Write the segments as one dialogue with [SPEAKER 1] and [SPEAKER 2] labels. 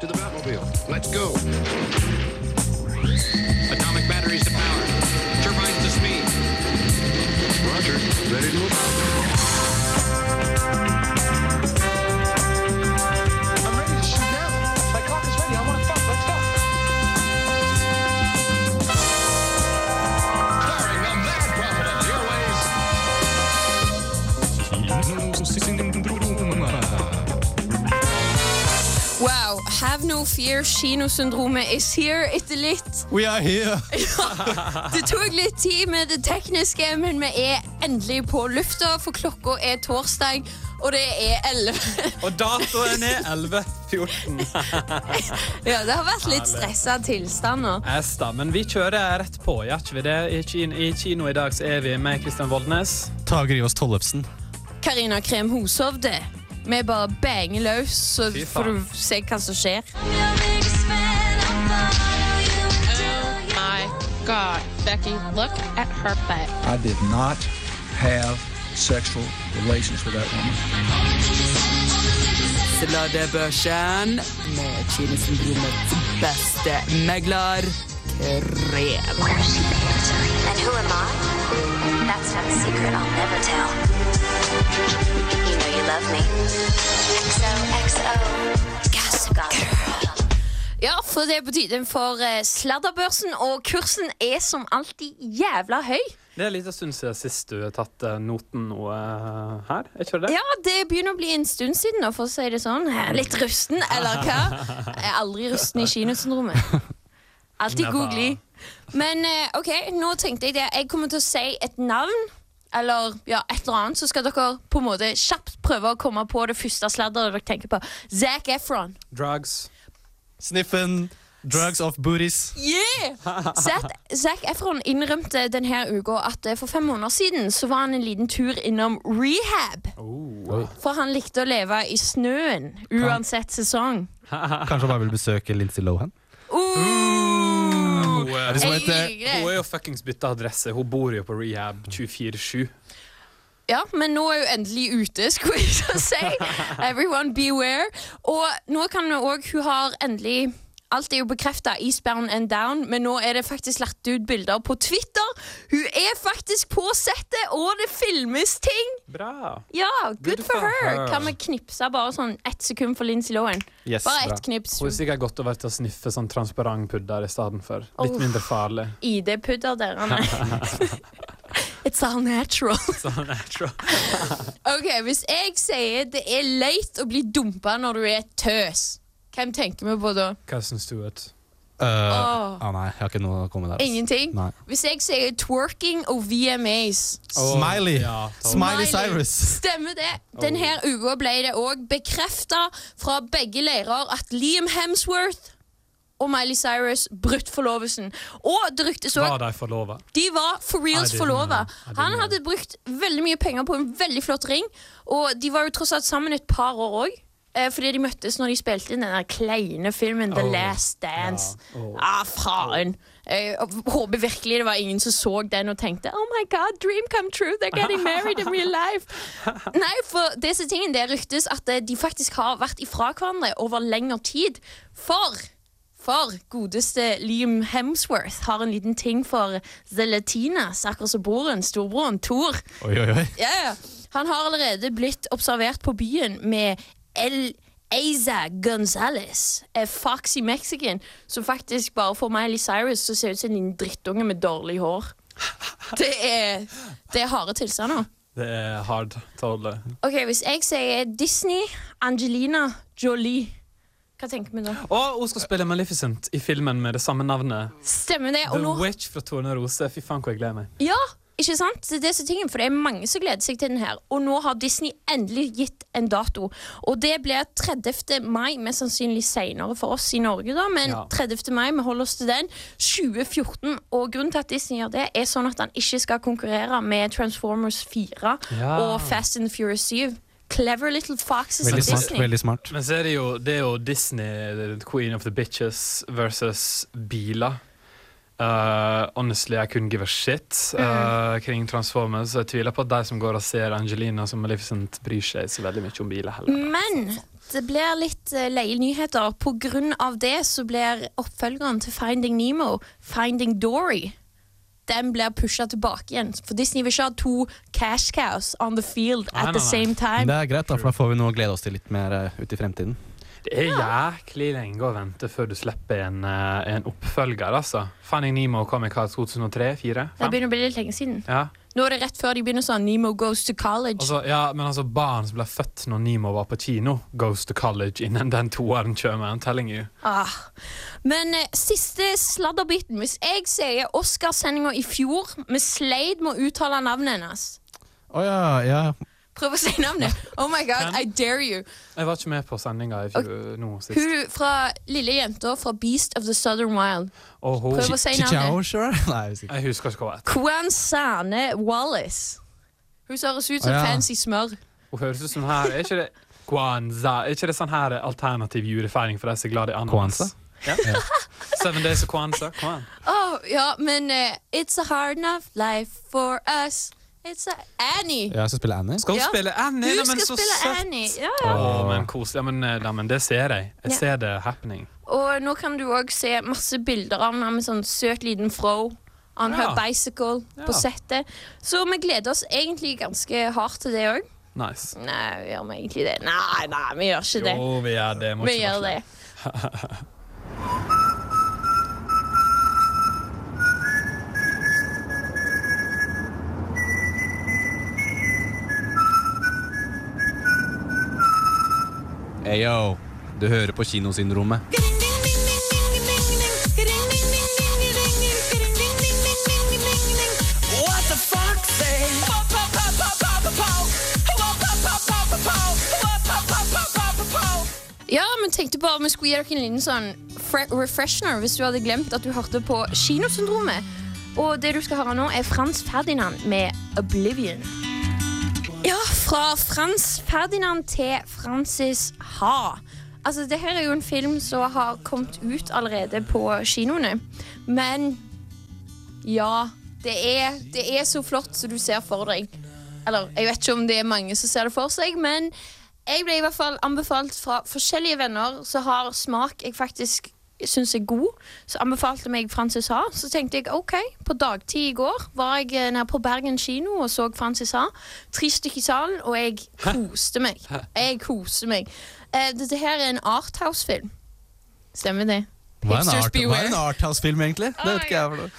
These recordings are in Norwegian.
[SPEAKER 1] To the Batmobile. Let's go.
[SPEAKER 2] Have no fear, kinosyndromet is here etter litt.
[SPEAKER 3] We are here!
[SPEAKER 2] Det tok litt tid med det tekniske, men vi er endelig på lufta, for klokka er torsdag, og det er 11.
[SPEAKER 4] Og datoen er 11.14.
[SPEAKER 2] Ja, det har vært litt stressa tilstander.
[SPEAKER 4] Esta, men vi kjører rett på, gjør ikke vi det? I kino, I kino i dag så er vi med Kristian Voldnes.
[SPEAKER 3] Tage Rivas Tollefsen.
[SPEAKER 2] Karina Krem Hoshovde. Vi bare banger løs, så
[SPEAKER 4] Fy
[SPEAKER 2] får du se hva som skjer.
[SPEAKER 5] my God, Becky, look at her butt.
[SPEAKER 6] I did not have sexual relations with that woman.
[SPEAKER 4] Sladrebørsen med kinosyndromets beste megler, Krem.
[SPEAKER 7] And who am I? That's not a secret I'll never tell. You know you love me. XOXO. Gossip Girl.
[SPEAKER 2] Ja, for det er på tide for eh, Sladderbørsen, og kursen er som alltid jævla høy.
[SPEAKER 4] Det er en liten stund siden sist du har tatt eh, noten noe eh, her. Er ikke det?
[SPEAKER 2] Ja, det begynner å bli en stund siden, nå, for å si det sånn. Litt rusten, eller hva? Jeg er aldri rusten i kinosyndromet. Alltid googly. Men eh, ok, nå tenkte jeg det. Jeg kommer til å si et navn. Eller ja, et eller annet, så skal dere på en måte kjapt prøve å komme på det første sladderet dere tenker på. Zac Efron.
[SPEAKER 4] Drugs.
[SPEAKER 3] Sniffen. Drugs of booties.
[SPEAKER 2] Yeah! Zac, Zac Efron innrømte denne uka at eh, for fem måneder siden så var han en liten tur innom rehab.
[SPEAKER 4] Oh.
[SPEAKER 2] For han likte å leve i snøen uansett sesong.
[SPEAKER 3] Kanskje han bare vil besøke Lindsay Lohan?
[SPEAKER 2] Uh,
[SPEAKER 4] er,
[SPEAKER 2] hun,
[SPEAKER 3] heter-
[SPEAKER 4] hun er jo fuckings bytta adresse. Hun bor jo på rehab 24-7.
[SPEAKER 2] Ja, men nå er hun endelig ute, skulle jeg si. Everyone beware. Og nå kan vi òg Hun har endelig Alt er jo bekrefta, eastbound and down, men nå er det faktisk lagt ut bilder på Twitter. Hun er faktisk på settet, og det filmes ting!
[SPEAKER 4] Bra.
[SPEAKER 2] Ja, good,
[SPEAKER 4] Good
[SPEAKER 2] for
[SPEAKER 4] for
[SPEAKER 2] her.
[SPEAKER 4] her.
[SPEAKER 2] Kan vi knipse bare sånn ett sekund for Lindsay Lohan?
[SPEAKER 3] Yes,
[SPEAKER 2] Bare
[SPEAKER 3] bra.
[SPEAKER 2] ett knips.
[SPEAKER 4] Hun er sikkert godt over til å sniffe sånn transparent pudder i stedet for. Litt
[SPEAKER 2] Oh.
[SPEAKER 4] mindre farlig.
[SPEAKER 2] ID-pudder dere. It's all natural.
[SPEAKER 4] It's all natural.
[SPEAKER 2] Ok, Hvis jeg sier det er leit å bli dumpa når du er tøs, hvem tenker vi på da?
[SPEAKER 4] Cousin Stewart.
[SPEAKER 3] Uh,
[SPEAKER 2] oh.
[SPEAKER 3] ah, nei, jeg har ikke noe å komme der.
[SPEAKER 2] Ingenting?
[SPEAKER 3] Nei.
[SPEAKER 2] Hvis jeg sier twerking og VMAs
[SPEAKER 3] Smiley.
[SPEAKER 4] Ja,
[SPEAKER 3] Smiley Cyrus.
[SPEAKER 2] Stemmer det. Denne uka ble det òg bekrefta fra begge leirer at Liam Hemsworth og Miley Cyrus brutt forlovelsen. Og det ryktes òg
[SPEAKER 4] Var de forlova?
[SPEAKER 2] De var for reals forlova. Han hadde brukt veldig mye penger på en veldig flott ring, og de var jo tross alt sammen et par år òg. Fordi de møttes når de spilte inn den der kleine filmen The
[SPEAKER 4] Oh,
[SPEAKER 2] Last Dance.
[SPEAKER 4] ja, oh.
[SPEAKER 2] Ah, faen. Jeg håper virkelig det var ingen som så den og tenkte Oh my god, dream come true, they're getting married in real life. Nei, for disse tingene det ryktes at eh, de faktisk har vært ifra hverandre over lengre tid. For for godeste Liam Hemsworth har en liten ting for The Latinas, akkurat som broren, storbroren Thor.
[SPEAKER 3] Oi, oi, oi.
[SPEAKER 2] Ja, ja. Han har allerede blitt observert på byen med El Aza Gonzales, er Foxy Mexican, som faktisk bare får Miley Cyrus til å se ut som en liten drittunge med dårlig hår. Det er, det er harde tilstander.
[SPEAKER 4] Det er hard. tale.
[SPEAKER 2] Ok, Hvis jeg sier Disney, Angelina Jolie, hva tenker vi da?
[SPEAKER 4] Og hun skal spille Maleficent i filmen med det samme navnet.
[SPEAKER 2] Stemmer det? Og
[SPEAKER 4] The
[SPEAKER 2] nå
[SPEAKER 4] Witch fra Torne Rose. Fy faen, hvor jeg gleder meg.
[SPEAKER 2] Ja, ikke sant? Det er det som er tingen, for det er mange som gleder seg til den her. Og nå har Disney endelig gitt en dato. Og det blir 30. mai, mest sannsynlig senere for oss i Norge, da. Men
[SPEAKER 4] Ja.
[SPEAKER 2] 30. mai, vi holder oss til den. 2014. Og grunnen til at Disney gjør det, er sånn at han ikke skal konkurrere med Transformers 4
[SPEAKER 4] Ja.
[SPEAKER 2] og Fast and the Furious 7. Clever little foxes
[SPEAKER 3] Veldig smart.
[SPEAKER 2] Disney.
[SPEAKER 3] veldig smart.
[SPEAKER 4] Men så er det jo, det er jo Disney, the Queen of the Bitches, versus biler. Uh, honestly, I couldn't give a shit uh, kring Transformers. Jeg tviler på at de som går og ser Angelina som Maleficent, bryr seg så veldig mye om biler heller.
[SPEAKER 2] Men det blir litt uh, leie nyheter. På grunn av det så blir oppfølgeren til Finding Nemo, Finding Dory, den blir pusha tilbake igjen. For Disney vil ikke ha to cash cows on the field at the
[SPEAKER 4] nei, nei.
[SPEAKER 2] same time.
[SPEAKER 3] Det er greit, da, for da får vi noe å glede oss til litt mer uh, ut i fremtiden.
[SPEAKER 4] Det er jæklig lenge å vente før du slipper en, uh, en oppfølger, altså. Finding Nemo kom i hva, 2003-2004?
[SPEAKER 2] Det begynner å bli litt lenge siden.
[SPEAKER 4] Ja.
[SPEAKER 2] Nå er det rett før de begynner sånn Nemo goes to college.
[SPEAKER 4] Altså, ja, men altså, barn som ble født når Nemo var på kino, goes to college innen den toeren kommer. I'm telling you.
[SPEAKER 2] Ah. Men eh, siste sladderbiten. Hvis jeg sier Oscarsendinga i fjor, vi sleit med å uttale navnet hennes
[SPEAKER 3] Å ja, ja.
[SPEAKER 2] Prøv å si navnet. Oh my god, I dare you.
[SPEAKER 4] Jeg var ikke med på sendinga i fjor, nå sist.
[SPEAKER 2] Hun fra lille jenta fra Beast of the Southern Wild.
[SPEAKER 4] Og hun,
[SPEAKER 2] Prøv å si
[SPEAKER 3] Chichao,
[SPEAKER 2] navnet.
[SPEAKER 3] sure? Nei, jeg husker ikke.
[SPEAKER 4] hva.
[SPEAKER 2] Kwan Sane Wallace. Hun høres ut som fancy smør.
[SPEAKER 4] Hun høres ut som her Er ikke det Kwanza? Er ikke det sånn her alternativ julefeiring for de som er glad i ananas?
[SPEAKER 3] Yeah.
[SPEAKER 4] Ja. Seven Days of Kwanzaa. Come on.
[SPEAKER 2] Åh, ja, men uh, It's a hard enough life for us. It's Annie.
[SPEAKER 3] Ja, skal spille Annie.
[SPEAKER 4] Skal hun
[SPEAKER 2] Ja.
[SPEAKER 4] spille Annie?
[SPEAKER 2] Hun skal
[SPEAKER 4] så
[SPEAKER 2] spille
[SPEAKER 4] søtt.
[SPEAKER 2] Annie. Ja, ja.
[SPEAKER 4] Å, men koselig. Ja, men, eh, ja, men det ser jeg. Jeg
[SPEAKER 2] Ja.
[SPEAKER 4] ser det happening.
[SPEAKER 2] Og nå kan du òg se masse bilder av henne med sånn søt liten fro. On
[SPEAKER 4] Ja.
[SPEAKER 2] her bicycle
[SPEAKER 4] Ja.
[SPEAKER 2] på settet. Så vi gleder oss egentlig ganske hardt til det òg.
[SPEAKER 4] Nice.
[SPEAKER 2] Nei, gjør vi egentlig det? Nei, nei, vi gjør ikke det.
[SPEAKER 4] Jo, vi gjør det. Må
[SPEAKER 2] Vi gjør det.
[SPEAKER 3] Hey, yo. Du hører på Kinosyndromet.
[SPEAKER 2] Ja, men tenkte bare vi skulle gi dere en liten sånn refreshner hvis du hadde glemt at du hørte på Kinosyndromet. Og det du skal høre nå, er Frans Ferdinand med 'Oblivion'. Ja, fra Frans Ferdinand til Francis Ha. Altså, det her er jo en film som har kommet ut allerede på kinoene. Men ja, det er, det er så flott som du ser for deg. Eller, jeg vet ikke om det er mange som ser det for seg, men jeg ble i hvert fall anbefalt fra forskjellige venner som har smak jeg faktisk syns er god. Så anbefalte meg Francis Ha. Så tenkte jeg OK, på dagtid i går var jeg eh, nede på Bergen kino og så Francis Ha. Tre stykker i salen, og jeg koste meg. Jeg koste meg. Eh, dette her er en Arthouse-film. Stemmer det?
[SPEAKER 3] Hva er en, Arthouse-film, egentlig? Det vet ikke jeg. for noe.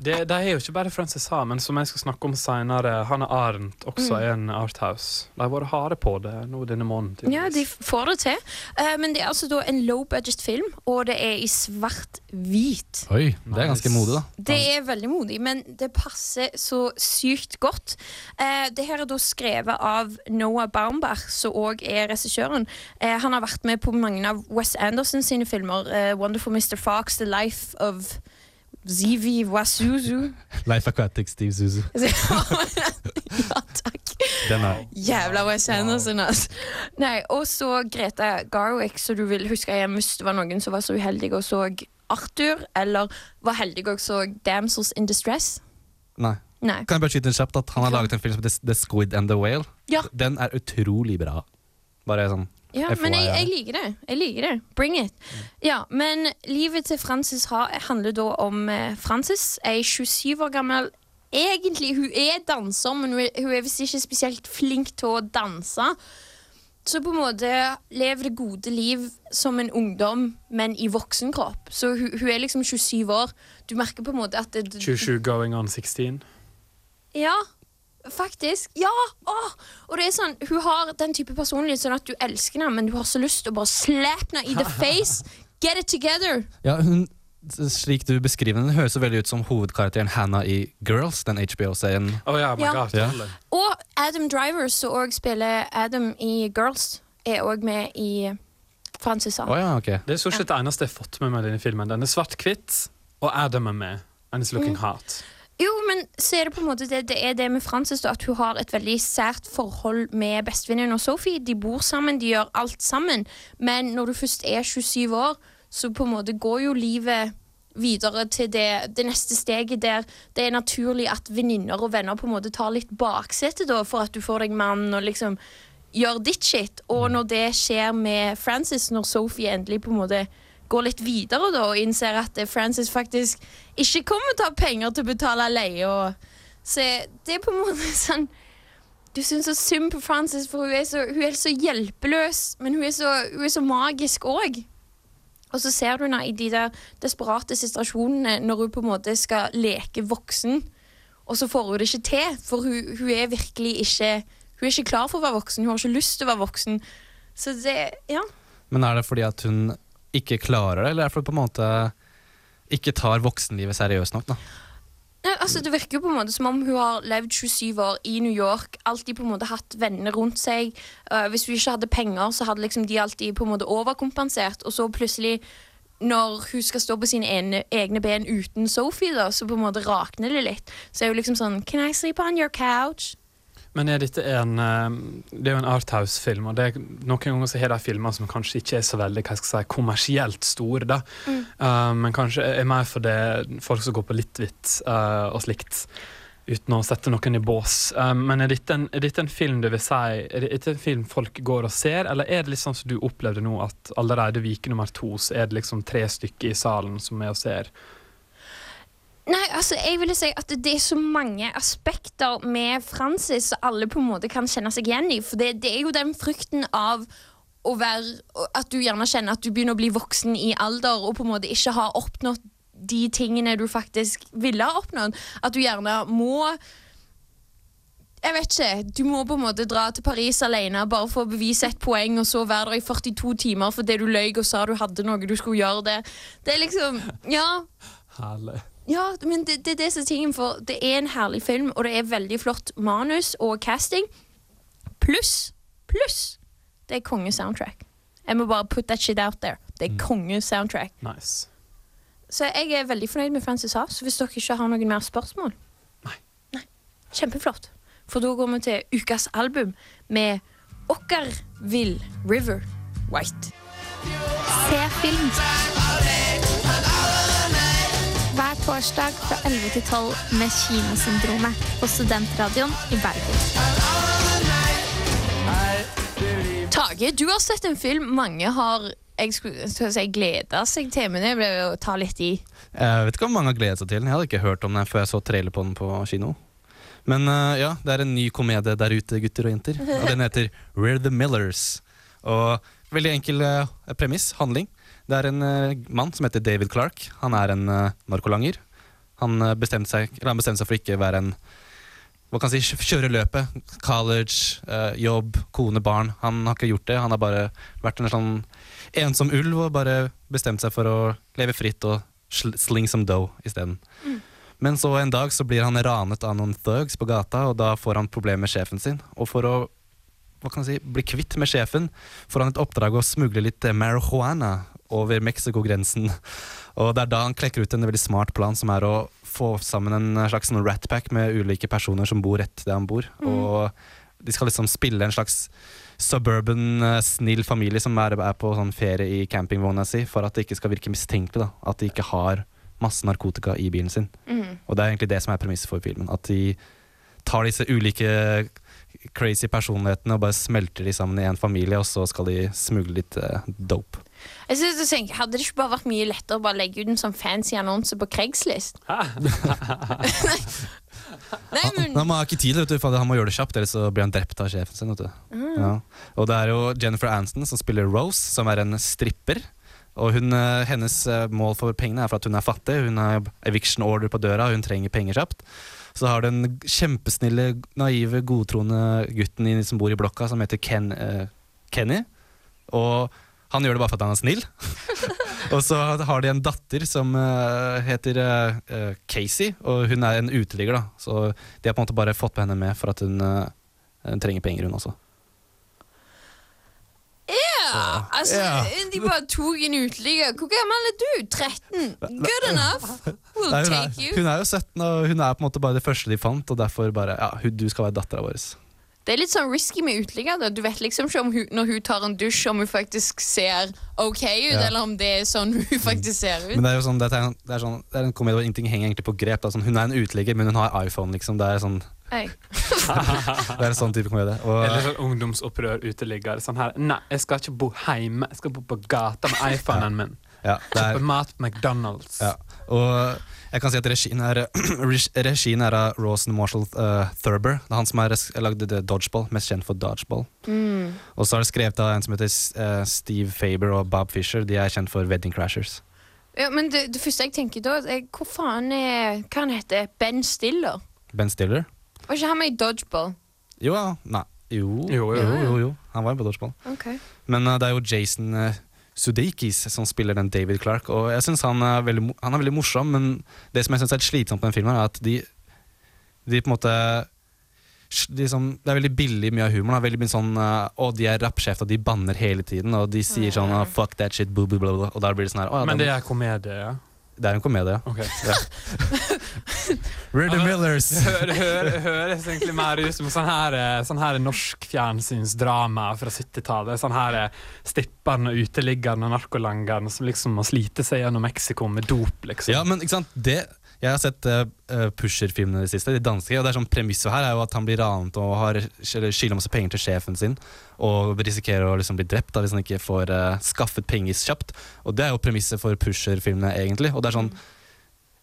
[SPEAKER 4] Det, det er jo ikke bare Frances Ha, men som jeg skal snakke om senere, Hanne Arendt også
[SPEAKER 2] Mm.
[SPEAKER 4] er en Arthouse. De har vært harde på det nå denne måneden.
[SPEAKER 2] Ja, de får det til. Uh, men det er altså da en low budget film, og det er i svart-hvit.
[SPEAKER 3] Oi, det er ganske modig, da.
[SPEAKER 2] Det er veldig modig, men det passer så sykt godt. Uh, det her er da skrevet av Noah Baumbach, som òg er regissøren. Uh, han har vært med på mange av Wes Anderson sine filmer. 'Wonderful Mr. Fox', 'The Life of Zivi Wasuzu'.
[SPEAKER 3] Life Aquatic, Steve Zuzu.
[SPEAKER 2] ja, takk.
[SPEAKER 3] Den er
[SPEAKER 2] Jævla Wes sin, altså. Nei, og så Greta Garwick, så du vil huske jeg, hvis det var noen som var så uheldig og så Arthur, eller var heldig og så Damsels in Distress.
[SPEAKER 3] Nei.
[SPEAKER 2] Nei.
[SPEAKER 3] Kan jeg bare skyte inn kjapt at Han har laget en film som heter The Squid and the Whale.
[SPEAKER 2] Ja.
[SPEAKER 3] Den er utrolig bra. Bare sånn
[SPEAKER 2] Ja, men jeg, jeg liker det. Jeg liker det. Bring it. Ja, Men livet til Frances ha, handler da om eh, Frances, ei 27 år gammel Egentlig, hun er danser, men hun er, hun er visst ikke spesielt flink til å danse. Så på en måte lever det gode liv som en ungdom, men i voksenkropp. Så hun, hun er liksom 27 år. Du merker på en måte at det,
[SPEAKER 4] 27 going on 16.
[SPEAKER 2] Ja, faktisk. Ja! Åh! Og det er sånn, Hun har den type personlighet sånn at du elsker henne, men du har så lyst til å bare slappe henne i the face. Get it together!
[SPEAKER 3] Ja, hun, Slik du beskriver den, høres så veldig ut som hovedkarakteren Hannah i Girls, den HBO-serien.
[SPEAKER 4] Oh, yeah,
[SPEAKER 2] Ja.
[SPEAKER 4] god.
[SPEAKER 3] Ja.
[SPEAKER 2] Og Adam Driver, som òg spiller Adam i Girls, er òg med i Francis sa.
[SPEAKER 3] ja, okay.
[SPEAKER 4] Det er stort sett det eneste jeg har fått med meg i denne filmen. Den er svart-hvitt, og Adam er med. And it's looking
[SPEAKER 2] Mm.
[SPEAKER 4] hot.
[SPEAKER 2] Jo, men så er det på en måte det, det er det med Frances, at hun har et veldig sært forhold med bestevenninnen og Sophie. De bor sammen, de gjør alt sammen. Men når du først er 27 år, så på en måte går jo livet videre til det, det neste steget der det er naturlig at venninner og venner på en måte tar litt baksete da, for at du får deg mann og liksom gjør ditt shit. Og når det skjer med Frances, når Sophie endelig på en måte går litt videre da, og innser at eh, Frances faktisk ikke kommer til å ha penger til å betale leie. Så det er på en måte sånn Du syns så synd på Frances, for hun er så, hun er så hjelpeløs, men hun er så, hun er så magisk òg. Og så ser du henne i de der desperate situasjonene når hun på en måte skal leke voksen, og så får hun det ikke til, for hun, hun er virkelig ikke Hun er ikke klar for å være voksen, hun har ikke lyst til å være voksen. Så det Ja.
[SPEAKER 3] Men er det fordi at hun ikke klarer det, eller er det på en måte ikke tar voksenlivet seriøst nok? da?
[SPEAKER 2] Nei, altså Det virker jo på en måte som om hun har levd 27 år i New York. Alltid på en måte hatt venner rundt seg. Uh, hvis hun ikke hadde penger, så hadde liksom de alltid på en måte overkompensert. Og så plutselig, når hun skal stå på sine ene, egne ben uten Sophie, da, så på en måte rakner det litt. Så er hun liksom sånn Can I sleep on your couch?
[SPEAKER 4] Men er dette en eh, Det er jo en Arthouse-film, og det er, noen ganger så har de filmer som kanskje ikke er så veldig hva skal jeg si, kommersielt store, da. Eh, men kanskje er mer for det folk som går på litt hvitt uh, og slikt. Uten å sette noen i bås. Uh, men er dette, en, er dette en film du vil si Er dette en film folk går og ser, eller er det litt sånn som du opplevde nå, at allerede Vike nummer to så er det liksom tre stykker i salen som er og ser?
[SPEAKER 2] Nei, altså jeg ville si at det er så mange aspekter med Francis som alle på en måte kan kjenne seg igjen i. For det, det er jo den frykten av å være At du gjerne kjenner at du begynner å bli voksen i alder og på en måte ikke har oppnådd de tingene du faktisk ville ha oppnådd. At du gjerne må jeg vet ikke, Du må på en måte dra til Paris alene bare for å bevise et poeng, og så være der i 42 timer fordi du løy og sa du hadde noe du skulle gjøre det. Det er liksom Ja.
[SPEAKER 4] Herlig.
[SPEAKER 2] Ja, men det, det er det som er tingen, for det er en herlig film, og det er veldig flott manus og casting. Pluss, pluss, det er konge-soundtrack. Jeg må bare put that shit out there. Det er konge-soundtrack.
[SPEAKER 4] Nice.
[SPEAKER 2] Så jeg er veldig fornøyd med Francis Ha, så hvis dere ikke har noen mer spørsmål
[SPEAKER 4] Nei.
[SPEAKER 2] Nei. Kjempeflott. For da går vi til ukas album med Okkervill River White.
[SPEAKER 8] Se film. Hver torsdag fra 11 til 12 med Kinosyndromet på Studentradioen i Bergen.
[SPEAKER 2] Tage, du har sett en film mange har jeg skulle, skulle si gleda seg til, men det ble jo å ta litt i.
[SPEAKER 3] Jeg vet ikke om mange har gledet seg til den. Jeg hadde ikke hørt om den før jeg så trailer på den på kino. Men uh, ja, det er en ny komedie der ute, gutter og jenter. Og den heter We're the Millers. Og veldig enkel uh, premiss, handling. Det er en eh, mann som heter David Clark. Han er en eh, narkolanger. Han eh, bestemte seg, han bestemte seg for ikke å være en hva kan si, kjøre løpet. College, eh, jobb, kone, barn. Han har ikke gjort det. Han har bare vært en sånn ensom ulv og bare bestemt seg for å leve fritt og sl sling some dough isteden. Men så en dag så blir han ranet av noen thugs på gata, og da får han problemer med sjefen sin. Og for å hva kan jeg si, bli kvitt med sjefen, får han et oppdrag å smugle litt marihuana over Mexico-grensen. Og det er da han klekker ut en veldig smart plan, som er å få sammen en slags sånn rat med ulike personer som bor rett der han bor. Og de skal liksom spille en slags suburban, eh, snill familie som er, er på sånn ferie i campingvogna si, for at det ikke skal virke mistenkelig. da, At de ikke har masse narkotika i bilen sin. Og det er egentlig det som er premisset for filmen. At de tar disse ulike crazy personlighetene og bare smelter de sammen i en familie, og så skal de smugle litt uh, dope.
[SPEAKER 2] Jeg synes, jeg tenker, Hadde det ikke bare vært mye lettere å bare legge ut en sånn fancy annonse på Craigslist? Nei, men
[SPEAKER 3] Han har ikke tid, vet du, for han må gjøre det kjapt, ellers så blir han drept av sjefen sin. Vet du. Ja. Og det er jo Jennifer Aniston som spiller Rose, som er en stripper. Og hun, eh, hennes eh, mål for pengene er for at hun er fattig. Hun har eviction order på døra, hun trenger penger kjapt. Så har du den kjempesnille, naive, godtroende gutten som bor i blokka, som heter Ken, uh, Kenny. Og han gjør det bare for at han er snill. og så har de en datter som eh, heter eh, eh, Casey, og hun er en uteligger. da Så de har på en måte bare fått med henne med for at hun eh, trenger penger, hun også.
[SPEAKER 2] ja, altså,
[SPEAKER 3] yeah.
[SPEAKER 2] De bare tok en uteligger. Hvor gammel er du? 13? Good enough. We'll
[SPEAKER 3] Nei, hun,
[SPEAKER 2] take
[SPEAKER 3] er,
[SPEAKER 2] you.
[SPEAKER 3] hun er jo 17, og hun er på en måte bare det første de fant, og derfor bare Ja, hun, du skal være dattera vår.
[SPEAKER 2] Det er litt sånn risky med uteliggere. Du vet liksom ikke om hun, når hun tar en dusj, om hun faktisk ser OK ut,
[SPEAKER 3] Ja.
[SPEAKER 2] eller om det er sånn hun faktisk ser ut.
[SPEAKER 3] Men det er jo sånn, det er, det er, sånn, det er en komedie hvor ingenting henger egentlig på grep. Da. Sånn, hun er en uteligger, men hun har iPhone, liksom. Det er, sånn, det er en sånn type komedie. Og,
[SPEAKER 4] Eller sånn ungdomsopprør uteligger. Sånn her Nei, jeg skal ikke bo hjemme. Jeg skal bo på gata med iPhonen min.
[SPEAKER 3] ja, er,
[SPEAKER 4] Kjøpe mat på McDonald's.
[SPEAKER 3] ja. og jeg kan si at regien er, regien er av Rawson Marshall uh, Thurber. Det er han som har lagd Dodgeball, mest kjent for Dodgeball.
[SPEAKER 2] Mm.
[SPEAKER 3] Og så er det skrevet av en som heter uh, Steve Faber og Bob Fisher. De er kjent for Wedding Crashers.
[SPEAKER 2] Ja, men det, det første jeg tenker da, er hvor faen er Hva han heter Ben Stiller?
[SPEAKER 3] Ben Stiller?
[SPEAKER 2] Var ikke han med i Dodgeball?
[SPEAKER 3] Jo, ja. Nei. Jo.
[SPEAKER 4] Jo, jo,
[SPEAKER 3] jo, jo, jo. Han var jo på Dodgeball.
[SPEAKER 2] Ok.
[SPEAKER 3] Men uh, det er jo Jason uh, Sudeikis som spiller den David Clark. Og jeg synes han, er veldig, han er veldig morsom, men det som jeg syns er slitsomt med den filmen, er at de, de på en måte de som, det er veldig billig mye av humoren. Veldig mye sånn Og de er rappsjefer, de banner hele tiden. Og de sier sånn oh, 'fuck that shit', blah, blah, blah. Og da blir det sånn her «Å, ja,
[SPEAKER 4] Men det er komedie, ja?
[SPEAKER 3] Det er en komedie, ja.
[SPEAKER 4] Ok.
[SPEAKER 3] We're the Millers!
[SPEAKER 4] Det hø- det hø- det høres egentlig mer ut som sånn her, eh, sånn her norsk fjernsynsdrama fra 70-tallet. Sånn her stipperen stripperen og uteliggeren og narkolangeren som liksom må slite seg gjennom Mexico med dop, liksom.
[SPEAKER 3] Ja, men ikke sant det, Jeg har sett uh, Pusher-filmene i det siste, de danske. Og det er sånn Premisset her er jo at han blir ranet og har skylder masse penger til sjefen sin. Og risikerer å liksom bli drept da, hvis han ikke får uh, skaffet penger kjapt. Og det er jo premisset for Pusher-filmene, egentlig. Og det er sånn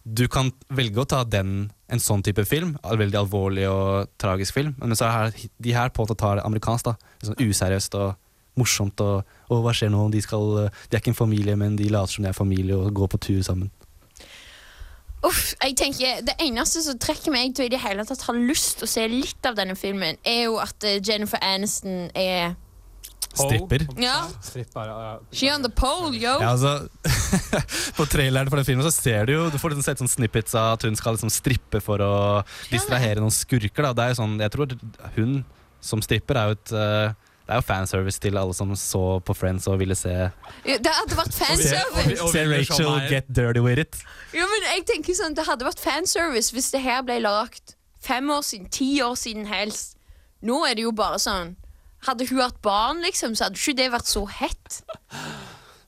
[SPEAKER 3] Du kan velge å ta den, en sånn type film, en veldig alvorlig og tragisk film, men så er her, de her på måte tar det amerikansk. da Sånn useriøst og morsomt. Og, og hva skjer nå? De, skal, de er ikke en familie, men de later som de er familie og går på tur sammen.
[SPEAKER 2] Uff, jeg tenker Det eneste som trekker meg til i det hele tatt ha lyst til å se litt av denne filmen, er jo at eh, Jennifer Aniston er
[SPEAKER 3] Stripper.
[SPEAKER 2] Ja. She on the pole, yo!
[SPEAKER 3] Ja, altså, på traileren for den filmen så ser du jo Du får liksom sett sånn snippets av at hun skal liksom strippe for å distrahere noen skurker. Da. Det er jo sånn, jeg tror hun som stripper er jo et eh, Det er jo fanservice til alle som så på Friends og ville se,
[SPEAKER 2] Det hadde vært fanservice!
[SPEAKER 3] se Rachel get dirty with it.
[SPEAKER 2] Jo, men jeg tenker sånn, Det hadde vært fanservice hvis det her ble lagt fem år siden, ti år siden helst. Nå er det jo bare sånn Hadde hun hatt barn, liksom, så hadde ikke det vært så hett.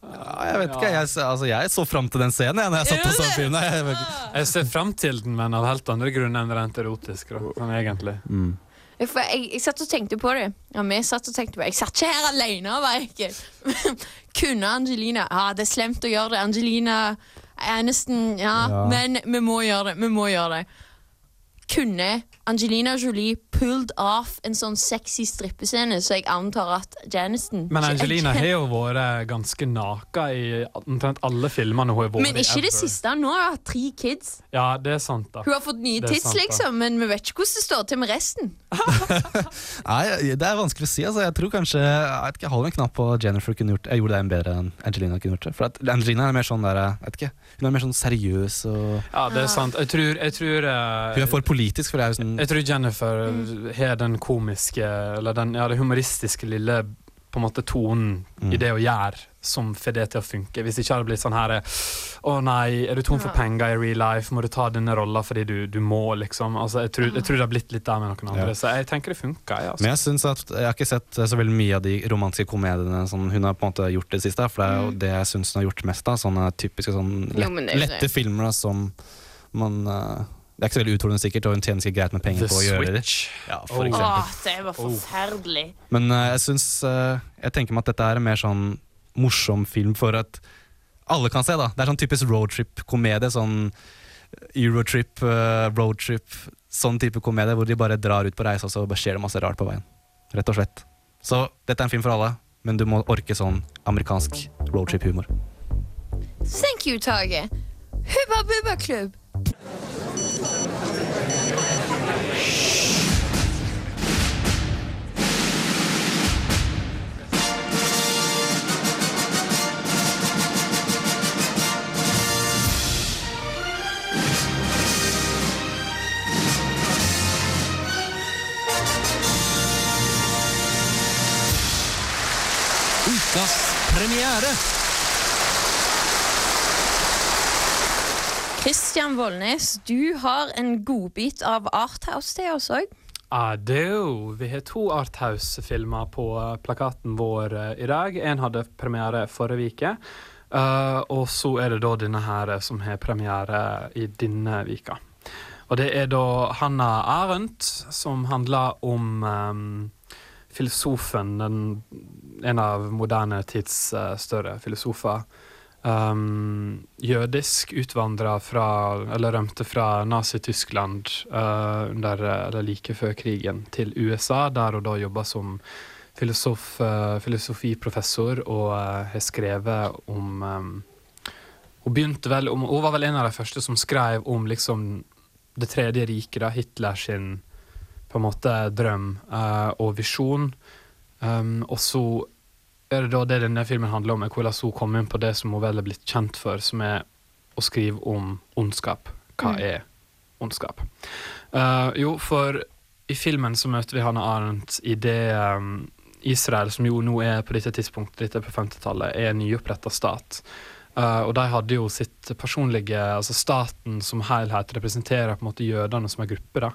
[SPEAKER 3] Ja, jeg vet ikke, jeg, altså, jeg så fram til den scenen jeg, når jeg satt og så filmen. Jeg.
[SPEAKER 4] Jeg ser frem til den, men av helt andre grunner enn rent erotisk. Da, sånn egentlig.
[SPEAKER 2] For jeg, jeg satt og tenkte på det. Ja, vi satt og tenkte på det. Jeg satt ikke her alene, Verken. Kunne Angelina Ja, det er slemt å gjøre det. Angelina Aniston, ja,
[SPEAKER 3] Ja.
[SPEAKER 2] men vi må gjøre det. Vi må gjøre det. Kunne Angelina Jolie pulled off en sånn sexy strippescene, så jeg antar at Janiston
[SPEAKER 4] Men Angelina har jo vært ganske naka i omtrent alle filmene hun har vært
[SPEAKER 2] Men
[SPEAKER 4] i.
[SPEAKER 2] ikke det siste. Nå har hun hatt tre kids.
[SPEAKER 4] Ja, det er sant, da.
[SPEAKER 2] Hun har fått nye tits, liksom, men vi vet ikke hvordan det står til med resten.
[SPEAKER 3] Nei, det er vanskelig å si. Altså. Jeg tror kanskje Jeg vet ikke, jeg holder en knapp på Jennifer kunne gjort Jeg gjorde det en bedre enn Angelina kunne gjort det. For at Angelina er mer sånn der, jeg vet ikke, Hun er mer sånn seriøs og
[SPEAKER 4] Ja, det er sant. Jeg tror, jeg tror, uh,
[SPEAKER 3] Hun er for politisk, for det er jo sånn
[SPEAKER 4] jeg tror Jennifer har den komiske, eller den, ja, det humoristiske lille på en måte tonen
[SPEAKER 3] Mm.
[SPEAKER 4] i det å gjøre som får det til å funke. Hvis ikke hadde det blitt sånn her Å nei, er du tom for penger i real life? Må du ta denne rolla fordi du, du må, liksom? Altså, jeg, tror, jeg tror det har blitt litt der med noen andre.
[SPEAKER 3] Ja.
[SPEAKER 4] Så jeg tenker det funker. Ja, altså.
[SPEAKER 3] Men jeg synes at Jeg har ikke sett så veldig mye av de romantiske komediene som hun har på en måte gjort det siste. For det er jo det jeg syns hun har gjort mest av. Sånne typiske sånn
[SPEAKER 2] Mm.
[SPEAKER 3] Lett,
[SPEAKER 2] jo
[SPEAKER 3] lette filmer da, som man eh, Det er ikke så veldig utfordrende sikkert, og hun tjener ikke greit med penger
[SPEAKER 4] The
[SPEAKER 3] på å gjøre det.
[SPEAKER 4] Switch.
[SPEAKER 3] Ja, for
[SPEAKER 4] Oh.
[SPEAKER 2] Åh, det var forferdelig.
[SPEAKER 3] Men uh, jeg syns uh, Jeg tenker meg at dette er en mer sånn morsom film for at alle kan se. da Det er sånn typisk roadtrip-komedie. Sånn Eurotrip, uh, roadtrip, sånn type komedie hvor de bare drar ut på reise, og så bare skjer det masse rart på veien. Rett og slett. Så dette er en film for alle, men du må orke sånn amerikansk roadtrip-humor.
[SPEAKER 2] Thank you, Tage. Hubba Bubba Klubb.
[SPEAKER 9] Ukas premiere.
[SPEAKER 2] Kristian Vollnes, du har en godbit av Arthouse til oss òg.
[SPEAKER 4] Adeo. Vi har to Arthouse-filmer på eh, plakaten vår eh, i dag. En hadde premiere forrige uke. Uh, og så er det da denne her eh, som har premiere i denne vika. Og det er da Hanna Arendt, som handler om um, filosofen, den, en av moderne tids uh, større filosofer. Um, jødisk utvandra fra, eller rømte fra Nazi-Tyskland uh, under, eller like før krigen til USA, der hun da jobba som filosof, uh, filosofiprofessor og eh, har skrevet om um, Hun begynte vel om, Hun var vel en av de første som skrev om liksom Det tredje riket, Hitler sin på en måte drøm og visjon. Um, og så det da det denne filmen handler om, er hvordan hun kom inn på det som hun vel er blitt kjent for, som er å skrive om ondskap. Hva
[SPEAKER 10] Mm.
[SPEAKER 4] er ondskap? Uh, jo, for i filmen så møter vi Hannah Arendt i det um, Israel, som jo nå er på dette tidspunktet, dette er på 50-tallet, er en nyoppretta stat. Uh, og de hadde jo sitt personlige Altså staten som helhet representerer på en måte jødene som en gruppe. da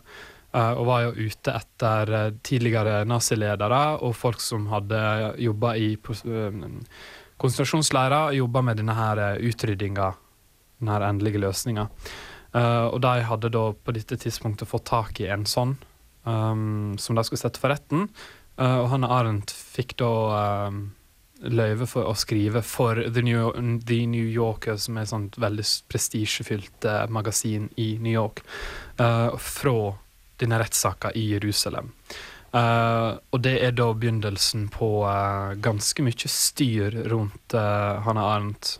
[SPEAKER 4] og var jo ute etter eh, tidligere naziledere og folk som hadde jobba i konsentrasjonsleirer og jobba med denne her eh, utryddinga, denne her endelige løsninga. Eh, og de hadde da på dette tidspunktet fått tak i en sånn, som de skulle sette for retten. Eh, og Hanne Arendt fikk da løyve for å skrive for The New, The New Yorker, som er et veldig prestisjefylt eh, magasin i New York, eh, fra denne rettssaka i Jerusalem. Uh, og det er da begynnelsen på uh, ganske mye styr rundt uh, Hanna Arendt.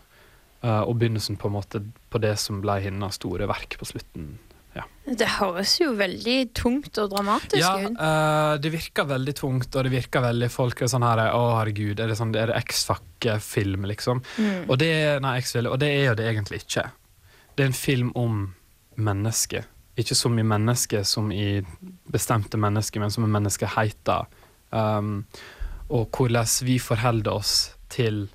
[SPEAKER 4] og begynnelsen på måte på det som ble hennes store verk på slutten. Ja,
[SPEAKER 2] Det høres jo veldig tungt og dramatisk
[SPEAKER 4] ja
[SPEAKER 2] ut.
[SPEAKER 4] eh, det virker veldig tungt, og det virker veldig folk er sånn her Å, herregud, er det, sånn, det X-Fac-film, liksom?
[SPEAKER 2] Mm.
[SPEAKER 4] Og det, nei, og det er jo det egentlig ikke. Det er en film om mennesket. Ikke som i mennesket som i bestemte mennesker, men som i menneskeheten. Um, og hvordan vi forholder oss til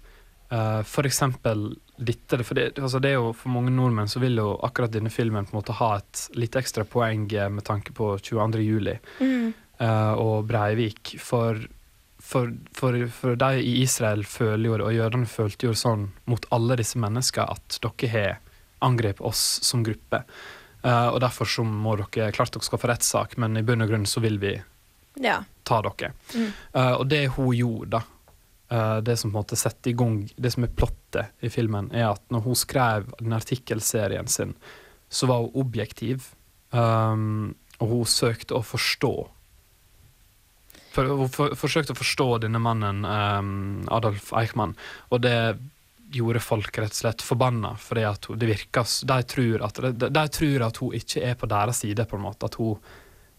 [SPEAKER 4] uh, eksempel dette. For det, altså det jo For mange nordmenn så vil jo akkurat denne filmen på en måte ha et litt ekstra poeng eh, med tanke på 22. juli
[SPEAKER 2] Mm.
[SPEAKER 4] uh, og Breivik. For, for, for, for de i Israel føler jo det, og jødene følte jo sånn mot alle disse menneskene at dere har angrepet oss som gruppe. Eh, og derfor så må dere Klart dere skal få rettssak, men i bunn og grunn så vil vi
[SPEAKER 2] Ja.
[SPEAKER 4] ta dere.
[SPEAKER 2] Mm.
[SPEAKER 4] Eh, og det hun gjorde, da eh, Det som på en måte setter i gang Det som er plottet i filmen, er at når hun skrev den artikkelserien sin, så var hun objektiv. um, og hun søkte å forstå. For, hun for, forsøkte å forstå denne mannen, um, Adolf Eichmann, og det gjorde folk rett og slett forbanna. Fordi at hun, det virker, de, tror at, de, de tror at hun ikke er på deres side, på en måte. At hun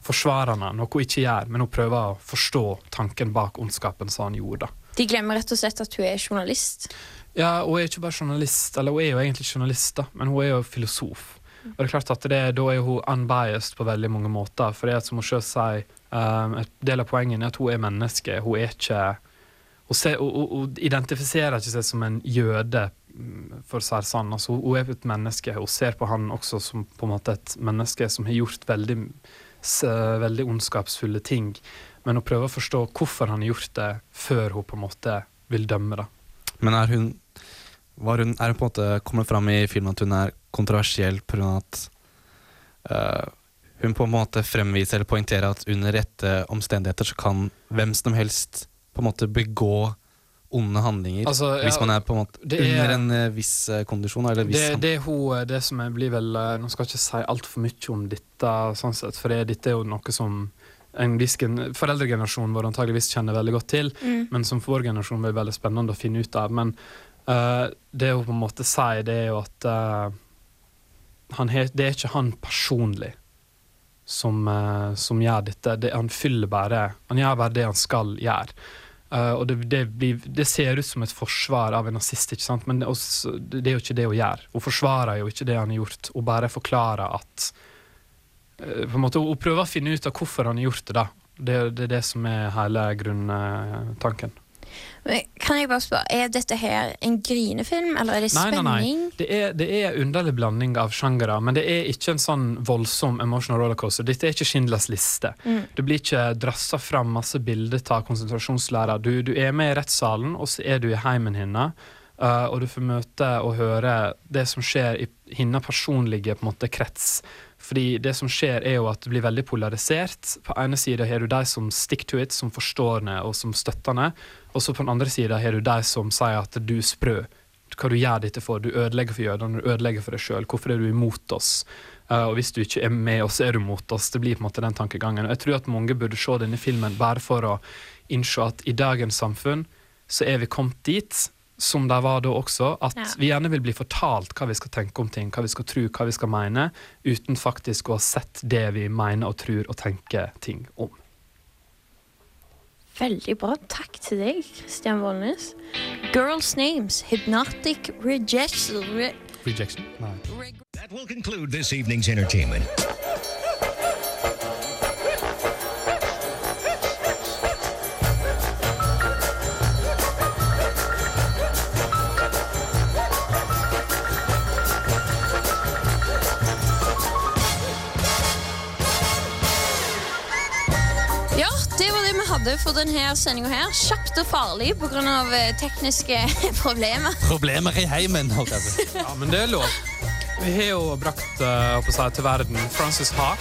[SPEAKER 4] forsvarer henne, noe hun ikke gjør, men hun prøver å forstå tanken bak ondskapen som han gjorde.
[SPEAKER 2] De glemmer rett og slett at hun er journalist.
[SPEAKER 4] Ja, Hun er ikke bare journalist, eller hun er jo egentlig journalist, da, men hun er jo filosof. Og det er klart at det, Da er hun unbiased på veldig mange måter. For det er som hun selv sier, um, et del av poenget er at hun er menneske. Hun er ikke Hun, ser, hun, hun, identifiserer ikke seg som en jøde, mm, for å si det sånn. Altså, hun er et menneske. Hun ser på han også som på en måte et menneske som har gjort veldig, veldig ondskapsfulle ting. Men hun prøver å forstå hvorfor han har gjort det, før hun på en måte vil dømme. da.
[SPEAKER 3] Men er hun, hun Er hun på en måte kommet fram i filmen at hun er kontroversiell pga. at uh, hun på en måte fremviser eller poengterer at under rette omstendigheter så kan hvem som helst på en måte begå onde handlinger
[SPEAKER 4] Altså, ja,
[SPEAKER 3] hvis man er på en måte
[SPEAKER 4] er-
[SPEAKER 3] under en eh, viss eh, kondisjon. Eller viss
[SPEAKER 4] Det, det, er hun, det som jeg blir vel eh, Nå skal jeg ikke si altfor mye om dette, sånn sett, for det, dette er jo noe som en viss gen- foreldregenerasjonen vår antageligvis kjenner veldig godt til,
[SPEAKER 2] Mm.
[SPEAKER 4] men som for vår generasjon blir veldig spennende å finne ut av. Men uh, det hun på en måte sier, det er jo at uh, han he, det er ikke han personlig som, eh, som gjør dette. Det, han fyller bare Han gjør bare det han skal gjøre. Uh, og det, det, blir, det ser ut som et forsvar av en nazist, ikke sant? men det, også, det er jo ikke det hun gjør. Hun forsvarer jo ikke det han har gjort, hun bare forklarer at uh, på en måte, Hun prøver å finne ut av hvorfor han har gjort det. da. Det er det som er hele grunntanken.
[SPEAKER 2] Men kan jeg bare spørre, Er dette her en grinefilm, eller er det
[SPEAKER 4] Nei, nei,
[SPEAKER 2] spenning?
[SPEAKER 4] nei. Det er, det er en underlig blanding av sjangere, men det er ikke en sånn voldsom emotional rollercoaster. Dette er ikke Schindlers liste.
[SPEAKER 2] Mm.
[SPEAKER 4] Du blir ikke drassa fram masse bilder av konsentrasjonslærer. Du, du er med i rettssalen, og så er du i heimen hennes. Uh, og du får møte og høre det som skjer i hennes personlige på en måte, krets. Fordi det som skjer er jo at det blir veldig polarisert. På ene sida har du de som stick to it, som forstår det og som støtter det. Og så på den andre sida har du de som sier at du er sprø. Hva du gjør dette for? Du ødelegger for jødene, du ødelegger for deg sjøl. Hvorfor er du imot oss? Uh, og hvis du ikke er med oss, er du mot oss. Det blir på en måte den tankegangen. Og jeg tror at mange burde se denne filmen bare for å innse at i dagens samfunn så er vi kommet dit som de var da også, at
[SPEAKER 2] Ja.
[SPEAKER 4] vi gjerne vil bli fortalt hva vi skal tenke om ting, hva vi skal tro, hva vi skal mene, uten faktisk å ha sett det vi mener og tror og tenker ting om.
[SPEAKER 2] Veldig bra. Takk til deg, Christian Vollnes. Girls Names, Hypnotic Rejection re
[SPEAKER 3] Rejection? Nei.
[SPEAKER 10] That will conclude this evening's entertainment.
[SPEAKER 2] Ja, det var det vi hadde for denne sendinga her. Kjapt og farlig pga. eh, tekniske problemer.
[SPEAKER 3] Problemer i heimen, holdt jeg på å si.
[SPEAKER 4] Ja, men det er lov. Vi har jo brakt uh, seg til verden Frances Ha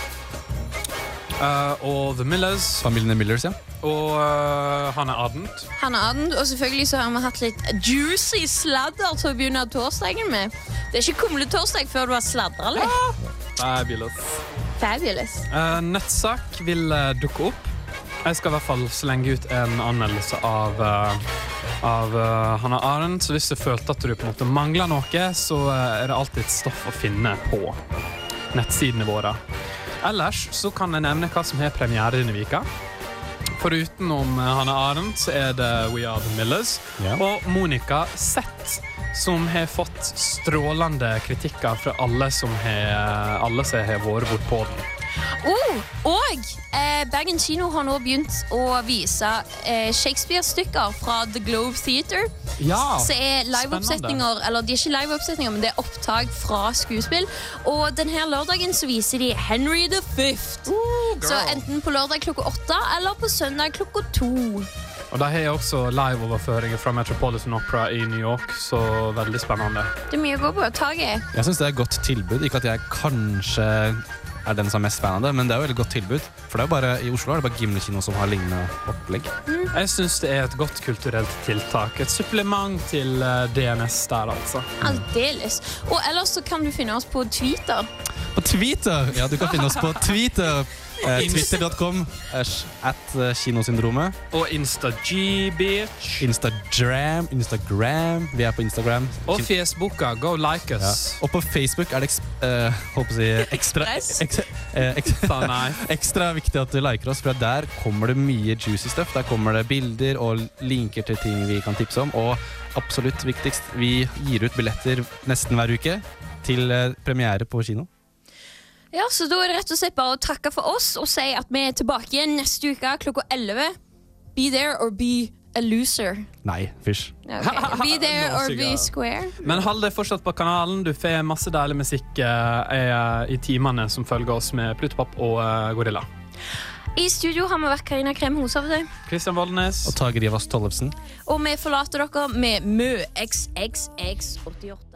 [SPEAKER 4] uh, og The Millers
[SPEAKER 3] Familien Millers, ja.
[SPEAKER 4] og uh, Hanne Adent.
[SPEAKER 2] Hanne Adent, og selvfølgelig så har vi hatt litt juicy sladder til å begynne torsdagen med. Det er ikke kumletorsdag før du har sladra litt.
[SPEAKER 4] Fabulous.
[SPEAKER 2] Fabulous.
[SPEAKER 4] Uh, nettsak vil uh, dukke opp. Jeg skal i hvert fall slenge ut en anmeldelse av, uh, av uh, Hanna Arendt. Så hvis du følte at du på en måte mangler noe, så uh, er det alltid et stoff å finne på nettsidene våre. Ellers så kan jeg nevne hva som har premiere denne vika. Foruten om Hanna Arendt så er det We Are The Millers
[SPEAKER 3] yeah.
[SPEAKER 4] og Monica Zett, som har fått strålende kritikker fra alle som har, alle som har vært bortpå den.
[SPEAKER 2] Oh, og eh, Bergen kino har nå begynt å vise eh, Shakespeare-stykker fra The Globe Theater.
[SPEAKER 4] Ja,
[SPEAKER 2] Så er liveoppsetninger Eller de er ikke liveoppsetninger, men det er opptak fra skuespill. Og denne lørdagen så viser de Henry the Fifth. så enten på lørdag klokka åtte eller på søndag klokka to.
[SPEAKER 4] Og de har også liveoverføringer fra Metropolitan Opera i New York, så veldig spennende.
[SPEAKER 2] Det er mye å gå på. Taget.
[SPEAKER 3] Jeg syns det er et godt tilbud. Ikke at jeg kanskje er den som er mest fan av det, men det er jo et veldig godt tilbud. For det er jo bare, i Oslo er det bare Gimle kino som har lignende opplegg.
[SPEAKER 4] Jeg syns det er et godt kulturelt tiltak. Et supplement til eh, DNS der, altså.
[SPEAKER 2] Aldeles. Og ellers så kan du finne oss på Twitter.
[SPEAKER 3] På Twitter! Ja, du kan finne oss på Twitter. Eh, Twitter.com at eh, kinosyndromet.
[SPEAKER 4] Og InstaGbeach.
[SPEAKER 3] Instagram, Instagram. Vi er på Instagram.
[SPEAKER 4] Og Facebooka. Go like
[SPEAKER 3] Ja.
[SPEAKER 4] us.
[SPEAKER 3] Og på Facebook er det eks eh, si, ekstra, ekstra, eh, ekstra, ekstra viktig at du liker oss, for der kommer det mye juicy stuff. Der kommer det bilder og linker til ting vi kan tipse om. Og absolutt viktigst, vi gir ut billetter nesten hver uke til premiere på kino.
[SPEAKER 2] Ja, så da er det rett og slett bare å takke for oss og si at vi er tilbake igjen neste uke klokka 11. Be there or be a loser.
[SPEAKER 3] Nei, fysj.
[SPEAKER 2] Okay. Be there or be square.
[SPEAKER 4] Men hold deg fortsatt på kanalen. Du får masse deilig musikk uh, i timene som følger oss med Plutopop og uh, Gorilla.
[SPEAKER 2] I studio har vi vært Karina Krem Hoshovde.
[SPEAKER 4] Kristian Voldnes.
[SPEAKER 3] Og Tage Rivas Tollefsen.
[SPEAKER 2] Og vi forlater dere med Mø XXX88.